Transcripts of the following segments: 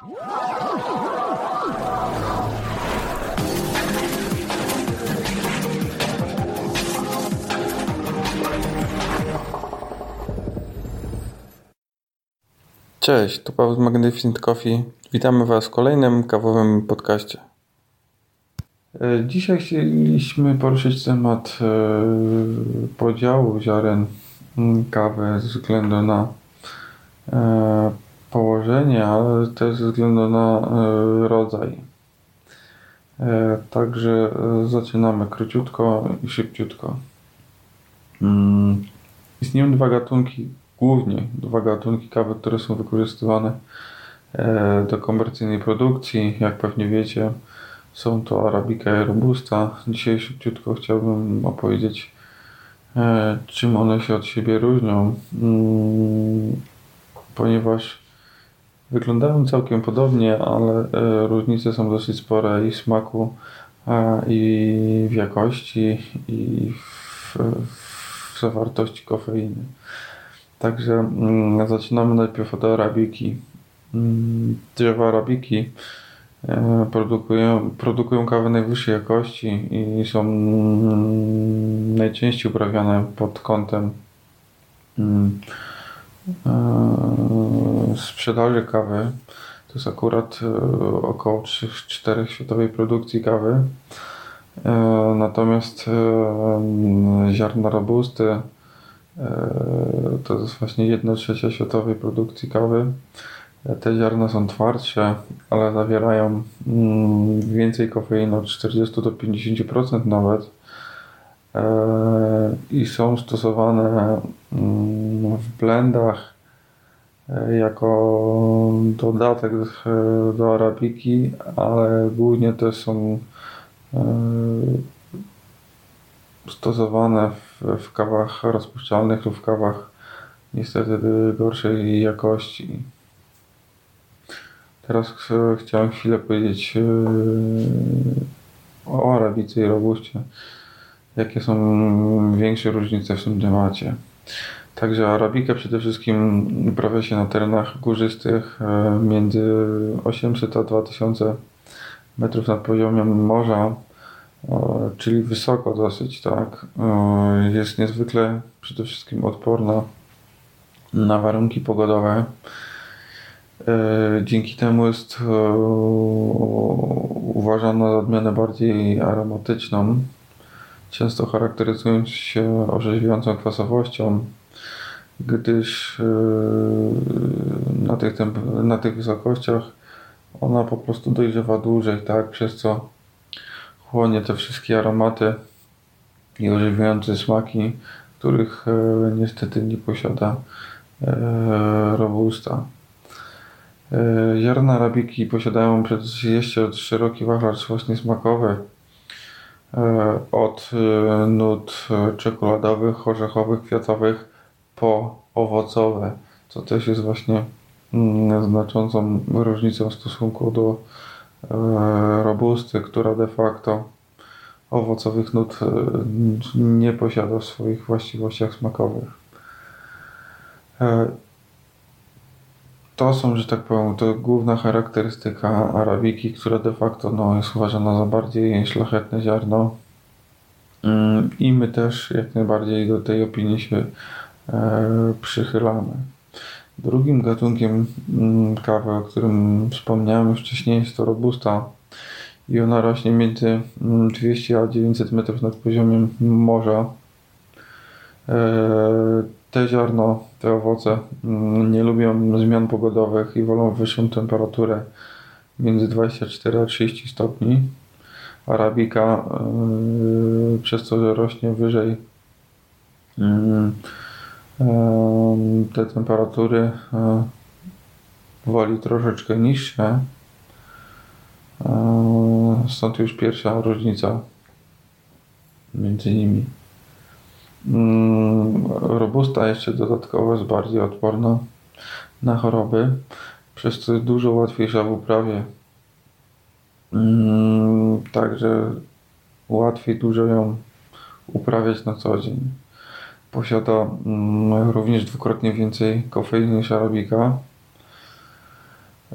Cześć, tu Paweł z Magnificent Coffee. Witamy Was w kolejnym kawowym podcaście. E, dzisiaj chcieliśmy poruszyć temat e, podziału ziaren mm, kawy ze względu na e, położenie, ale też ze względu na rodzaj. Także zaczynamy króciutko i szybciutko. Mm, istnieją dwa gatunki głównie dwa gatunki kawy, które są wykorzystywane e, do komercyjnej produkcji. Jak pewnie wiecie, są to Arabica i Robusta. Dzisiaj szybciutko chciałbym opowiedzieć, e, czym one się od siebie różnią, mm, ponieważ wyglądają całkiem podobnie, ale e, różnice są dosyć spore i w smaku, i w jakości, i w, w zawartości kofeiny. Także mm, zaczynamy najpierw od arabiki. Mm, drzewa arabiki e, produkują, produkują kawę najwyższej jakości i są mm, najczęściej uprawiane pod kątem sprzedaży kawy. To jest akurat e, około 3-4 światowej produkcji kawy. E, natomiast e, ziarna robusty E, to jest właśnie 1 trzecia światowej produkcji kawy. Te ziarna są twardsze, ale zawierają mm, więcej kofeiny od 40 do 50% nawet i są stosowane mm, w blendach jako dodatek do arabiki, ale głównie też są stosowane w, w kawach rozpuszczalnych lub w kawach niestety gorszej jakości. Teraz chciałem chwilę powiedzieć e, o arabice i robuście. Jakie są większe różnice w tym temacie. Także arabikę przede wszystkim uprawia się na terenach górzystych e, między 800 a 2000 metrów nad poziomem morza czyli wysoko dosyć, tak. Jest niezwykle przede wszystkim odporna na warunki pogodowe. E, dzięki temu jest e, uważana za odmianę bardziej aromatyczną, często charakteryzując się orzeźwiającą kwasowością, gdyż e, na tych, na tych wysokościach ona po prostu dojrzewa dłużej, tak, przez co chłonie te wszystkie aromaty i ożywiające smaki, których e, niestety nie posiada e, robusta. Ziarna arabiki posiadają przecież jeszcze szeroki wachlarz właśnie smakowy od nut czekoladowych, orzechowych, kwiatowych po owocowe, co też jest właśnie mm, znaczącą różnicą w stosunku do E, robusty, która de facto owocowych nut e, nie posiada w swoich właściwościach smakowych. E, to są, że tak powiem, to główna charakterystyka arabiki, która de facto no, jest uważana za bardziej szlachetne ziarno. Mm, I my też jak najbardziej do tej opinii się przychylamy. Drugim gatunkiem mm, kawy, o którym wspomniałem wcześniej, jest to robusta i ona rośnie między 200 mm, a 900 metrów nad poziomem morza. E, te ziarno, te owoce mm, nie lubią zmian pogodowych i wolą wyższą temperaturę między 24 a 30 stopni. Arabika e, przez to, że rośnie wyżej te temperatury woli troszeczkę niższe. Stąd już pierwsza różnica między nimi. Mm, robusta jeszcze dodatkowo jest bardziej odporna na choroby, przez co jest dużo łatwiejsza w uprawie. Mm, także łatwiej dużo ją uprawiać na co dzień. Posiada mm, również dwukrotnie więcej kofeiny niż arabika.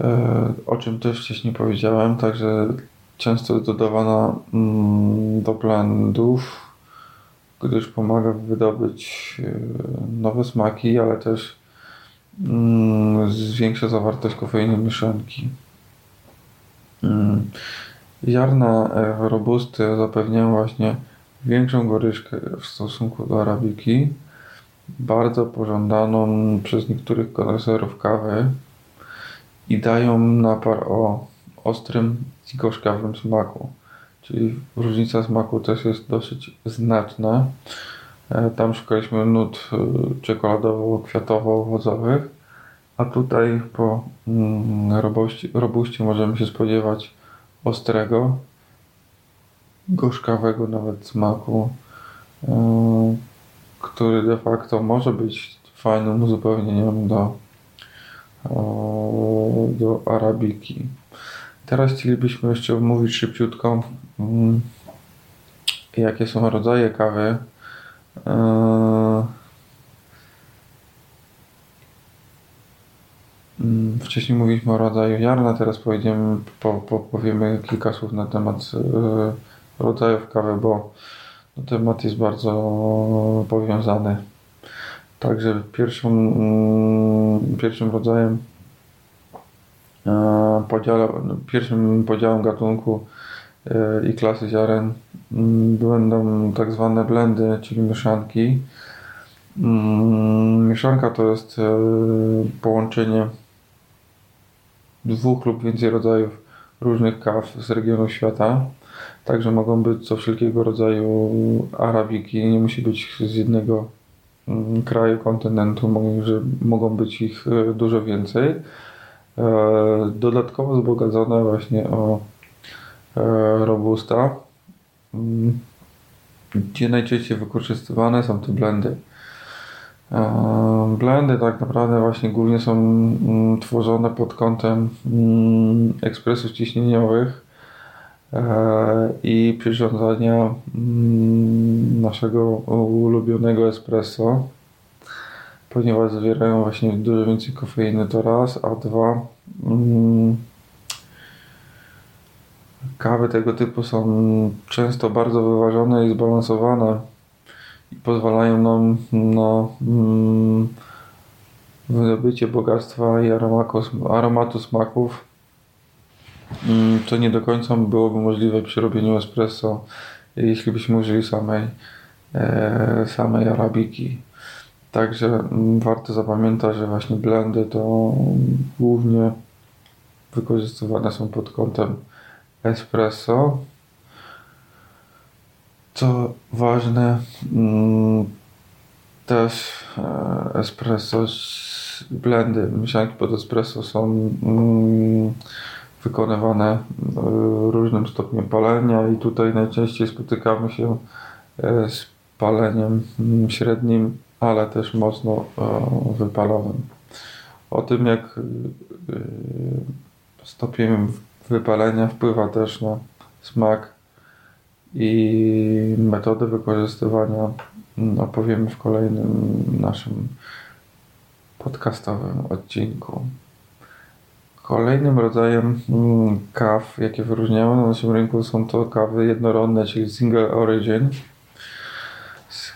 e, o czym też wcześniej powiedziałem, także często dodawana do blendów, gdyż pomaga wydobyć e, nowe smaki, ale też mm, zwiększa zawartość kofeiny mieszanki. Mm. Ziarna e, robusty zapewniają właśnie większą goryczkę w stosunku do arabiki, bardzo pożądaną przez niektórych koneserów kawy i dają napar o ostrym i gorzkawym smaku. Czyli różnica smaku też jest dosyć znaczna. E, tam szukaliśmy nut e, czekoladowo-kwiatowo-owocowych, a tutaj po mm, robuście, robuście możemy się spodziewać ostrego, gorzkawego nawet smaku, e, który de facto może być fajnym uzupełnieniem do, do arabiki. Teraz chcielibyśmy jeszcze omówić szybciutko, mm, jakie są rodzaje kawy. E, mm, wcześniej mówiliśmy o rodzaju ziarna, teraz pojedziemy, po, po, powiemy kilka słów na temat e, rodzajów kawy, bo temat jest bardzo powiązany. Także pierwszą, mm, pierwszym rodzajem podziale, pierwszym podziałem gatunku e, i klasy ziaren mm, będą tak zwane blendy, czyli mieszanki. Mm, mieszanka to jest e, połączenie dwóch lub więcej rodzajów różnych kaw z regionu świata. Także mogą być co wszelkiego rodzaju arabiki, nie musi być z jednego mm, kraju, kontynentu, mogą być ich e, dużo więcej. E, dodatkowo wzbogacone właśnie o e, robusta, mm, gdzie najczęściej wykorzystywane są te blendy. Blendy tak naprawdę właśnie głównie są mm, tworzone pod kątem ekspresów ciśnieniowych, E, i przyrządzania mm, naszego ulubionego espresso, ponieważ zawierają właśnie dużo więcej kofeiny to raz, a dwa mm, kawy tego typu są często bardzo wyważone i zbalansowane i pozwalają nam na mm, wydobycie bogactwa i aromatu, smaków mm, nie do końca byłoby możliwe przy robieniu espresso, jeśli byśmy użyli samej, e, samej arabiki. Także mm, warto zapamiętać, że właśnie blendy to głównie wykorzystywane są pod kątem espresso. Co ważne, mm, też e, espresso, blendy, mieszanki pod espresso są wykonywane w różnym stopniu palenia i tutaj najczęściej spotykamy się e, z paleniem średnim, ale też mocno e, wypalonym. O tym jak e, stopień wypalenia wpływa też na smak i metodę wykorzystywania opowiemy w kolejnym naszym podcastowym odcinku. Kolejnym rodzajem mm, kaw, jakie wyróżniają na naszym rynku, są to kawy jednorodne, czyli single origin.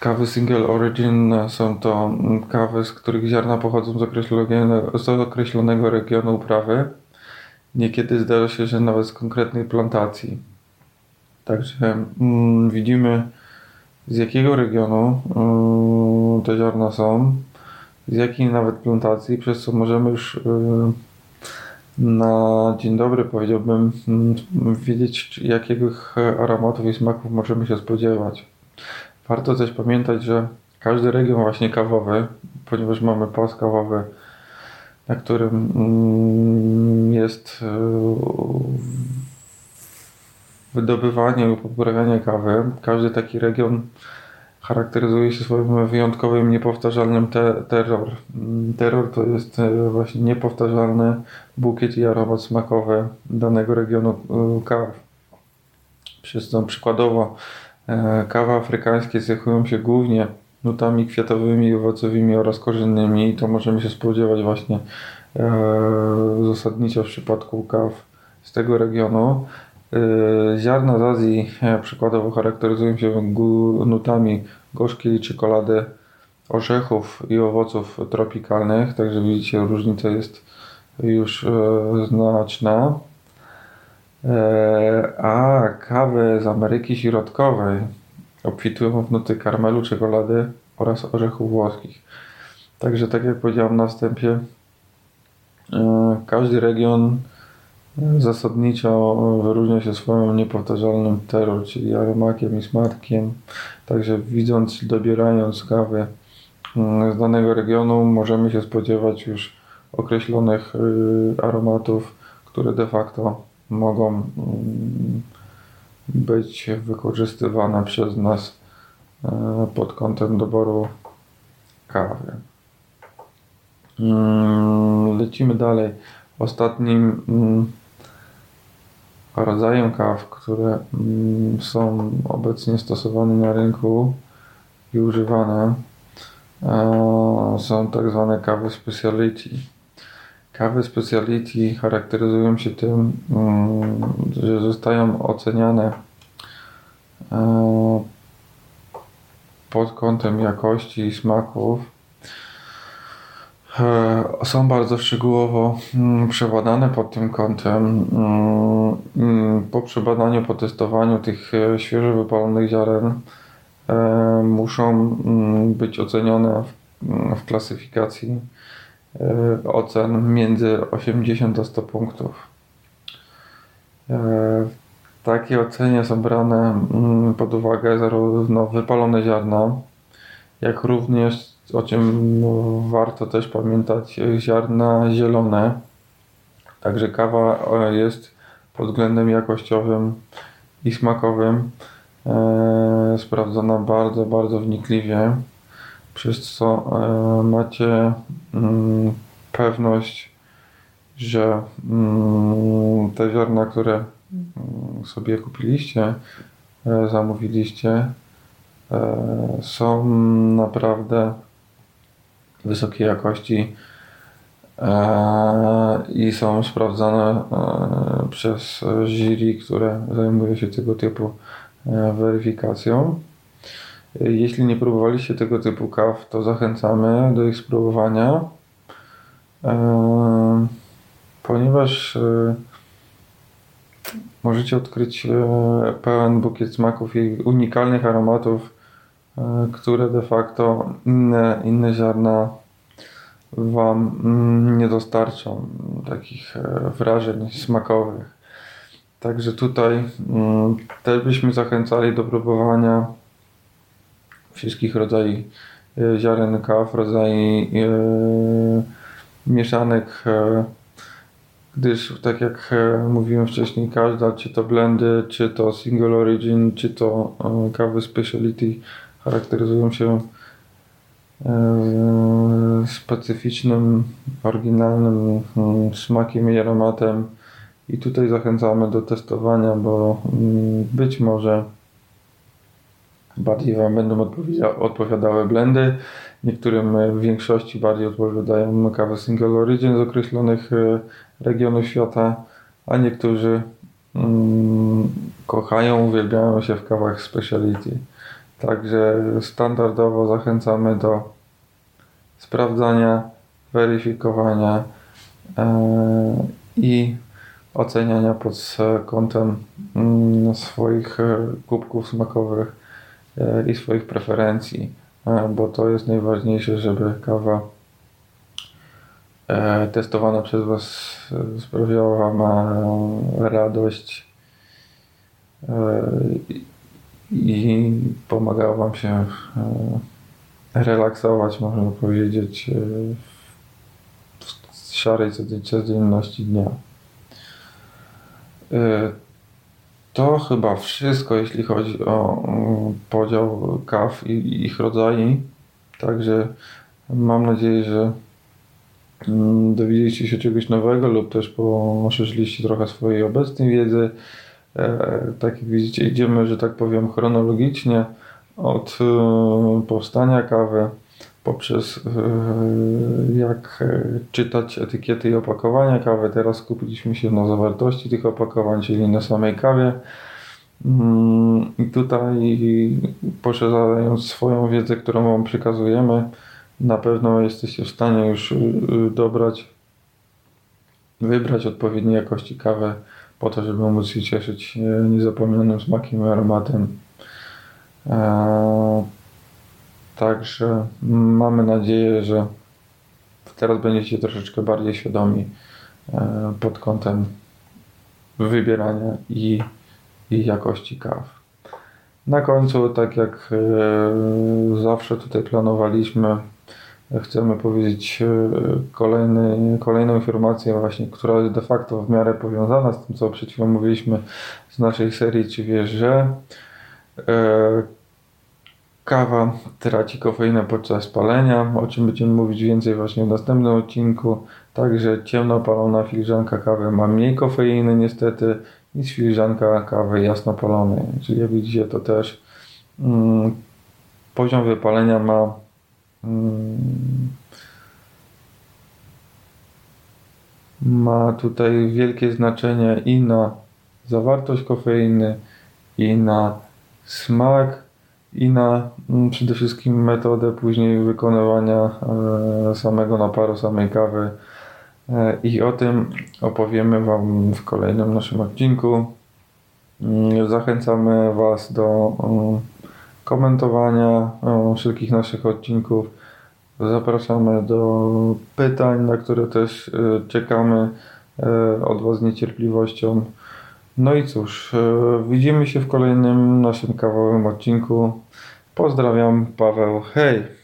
Kawy single origin są to kawy, z których ziarna pochodzą z określonego, z określonego regionu uprawy. Niekiedy zdarza się, że nawet z konkretnej plantacji. Także mm, widzimy z jakiego regionu mm, te ziarna są, z jakiej nawet plantacji, przez co możemy już y, na dzień dobry powiedziałbym mm, wiedzieć, jakich aromatów i smaków możemy się spodziewać. Warto też pamiętać, że każdy region właśnie kawowy, ponieważ mamy pas kawowy, na którym mm, jest e, wydobywanie lub poprawianie kawy, każdy taki region charakteryzuje się swoim wyjątkowym, niepowtarzalnym te terror. Terror to jest e, właśnie niepowtarzalny bukiet i aromat smakowy danego regionu e, kaw. Przez co przykładowo kawy afrykańskie cechują się głównie nutami kwiatowymi, owocowymi oraz korzennymi i to możemy się spodziewać właśnie zasadniczo w przypadku kaw z tego regionu. Ziarna z Azji przykładowo charakteryzują się nutami gorzkiej czekolady, orzechów i owoców tropikalnych, także widzicie różnica jest już znaczna. E, a kawy z Ameryki Środkowej obfitują w nuty karmelu, czekolady oraz orzechów włoskich. Także tak jak powiedziałem na wstępie, e, każdy region zasadniczo wyróżnia się swoim niepowtarzalnym terror, czyli aromakiem i smakiem. Także widząc, dobierając kawy mm, z danego regionu, możemy się spodziewać już określonych y, aromatów, które de facto mogą mm, być wykorzystywane przez nas e, pod kątem doboru kawy. Mm, lecimy dalej. Ostatnim mm, rodzajem kaw, które są obecnie stosowane na rynku i używane, e, są tak zwane kawy speciality. Kawy speciality charakteryzują się tym, mm, że zostają oceniane e, pod kątem jakości i smaków. E, są bardzo szczegółowo mm, przebadane pod tym kątem. Mm, po przebadaniu, po testowaniu tych e, świeżo wypalonych ziaren muszą być ocenione w klasyfikacji ocen między 80 a 100 punktów. E, w takiej ocenie są brane mm, pod uwagę zarówno wypalone ziarna, jak również, o czym warto też pamiętać, ziarna zielone. Także kawa e, jest pod względem jakościowym i smakowym sprawdzona bardzo, bardzo wnikliwie przez co e, macie mm, pewność, że mm, te ziarna, które mm, sobie kupiliście, e, zamówiliście, e, są naprawdę wysokiej jakości i są sprawdzane przez jury, które zajmuje się tego typu weryfikacją. Jeśli nie próbowaliście tego typu kaw, to zachęcamy do ich spróbowania, e, ponieważ e, możecie odkryć e, pełen bukiet smaków i unikalnych aromatów, które de facto inne, inne ziarna Wam mm, nie dostarczą takich wrażeń smakowych. Także tutaj mm, też byśmy zachęcali do próbowania wszystkich rodzajów e, ziaren kaw, rodzajów e, mieszanek, e, gdyż tak jak mówiłem wcześniej, każda, czy to blendy, czy to single origin, czy to kawy speciality charakteryzują się specyficznym, oryginalnym mm, smakiem i aromatem. I tutaj zachęcamy do testowania, bo mm, być może bardziej Wam będą odpowiadały blendy. Niektórym w większości bardziej odpowiadają kawy single origin z określonych e, regionów świata, a niektórzy mm, kochają, uwielbiają się w kawach speciality. Także standardowo zachęcamy do sprawdzania, weryfikowania e, i oceniania pod kątem mm, swoich e, kubków smakowych E, i swoich preferencji, e, bo to jest najważniejsze, żeby kawa e, testowana przez Was sprawiała Wam radość i pomagała Wam się relaksować, można powiedzieć, w szarej codzienności dnia. To chyba wszystko, jeśli chodzi o podział kaw i ich rodzaje. Także mam nadzieję, że mm, dowiedzieliście się czegoś nowego lub też poszerzyliście trochę swojej obecnej wiedzy. E, tak jak widzicie, idziemy, że tak powiem, chronologicznie od e, powstania kawy poprzez jak czytać etykiety i opakowania kawy. Teraz skupiliśmy się na zawartości tych opakowań, czyli na samej kawie. Mm, I tutaj poszerzając swoją wiedzę, którą Wam przekazujemy, na pewno jesteście w stanie już dobrać, wybrać odpowiedniej jakości kawę po to, żeby móc się cieszyć niezapomnianym smakiem i aromatem. E, także mamy nadzieję, że teraz będziecie troszeczkę bardziej świadomi e, pod kątem wybierania i, i jakości kaw. Na końcu, tak jak e, zawsze tutaj planowaliśmy, chcemy powiedzieć kolejny, kolejną informację właśnie, która jest de facto w miarę powiązana z tym, co przed chwilą mówiliśmy z naszej serii Czy wiesz, że Kawa traci kofeinę podczas palenia, o czym będziemy mówić więcej właśnie w następnym odcinku. Także ciemno palona filiżanka kawy ma mniej kofeiny niestety niż filiżanka kawy jasno palonej. Czyli jak widzicie to też mm, poziom wypalenia ma mm, ma tutaj wielkie znaczenie i na zawartość kofeiny i na smak i na mm, przede wszystkim metodę później wykonywania e, samego naparu, samej kawy. E, I o tym opowiemy Wam w kolejnym naszym odcinku. Mm, zachęcamy Was do mm, komentowania wszelkich naszych odcinków. Zapraszamy do pytań, na które też e, czekamy od Was z niecierpliwością. No i cóż, widzimy się w kolejnym naszym kawałowym odcinku. Pozdrawiam, Paweł. Hej!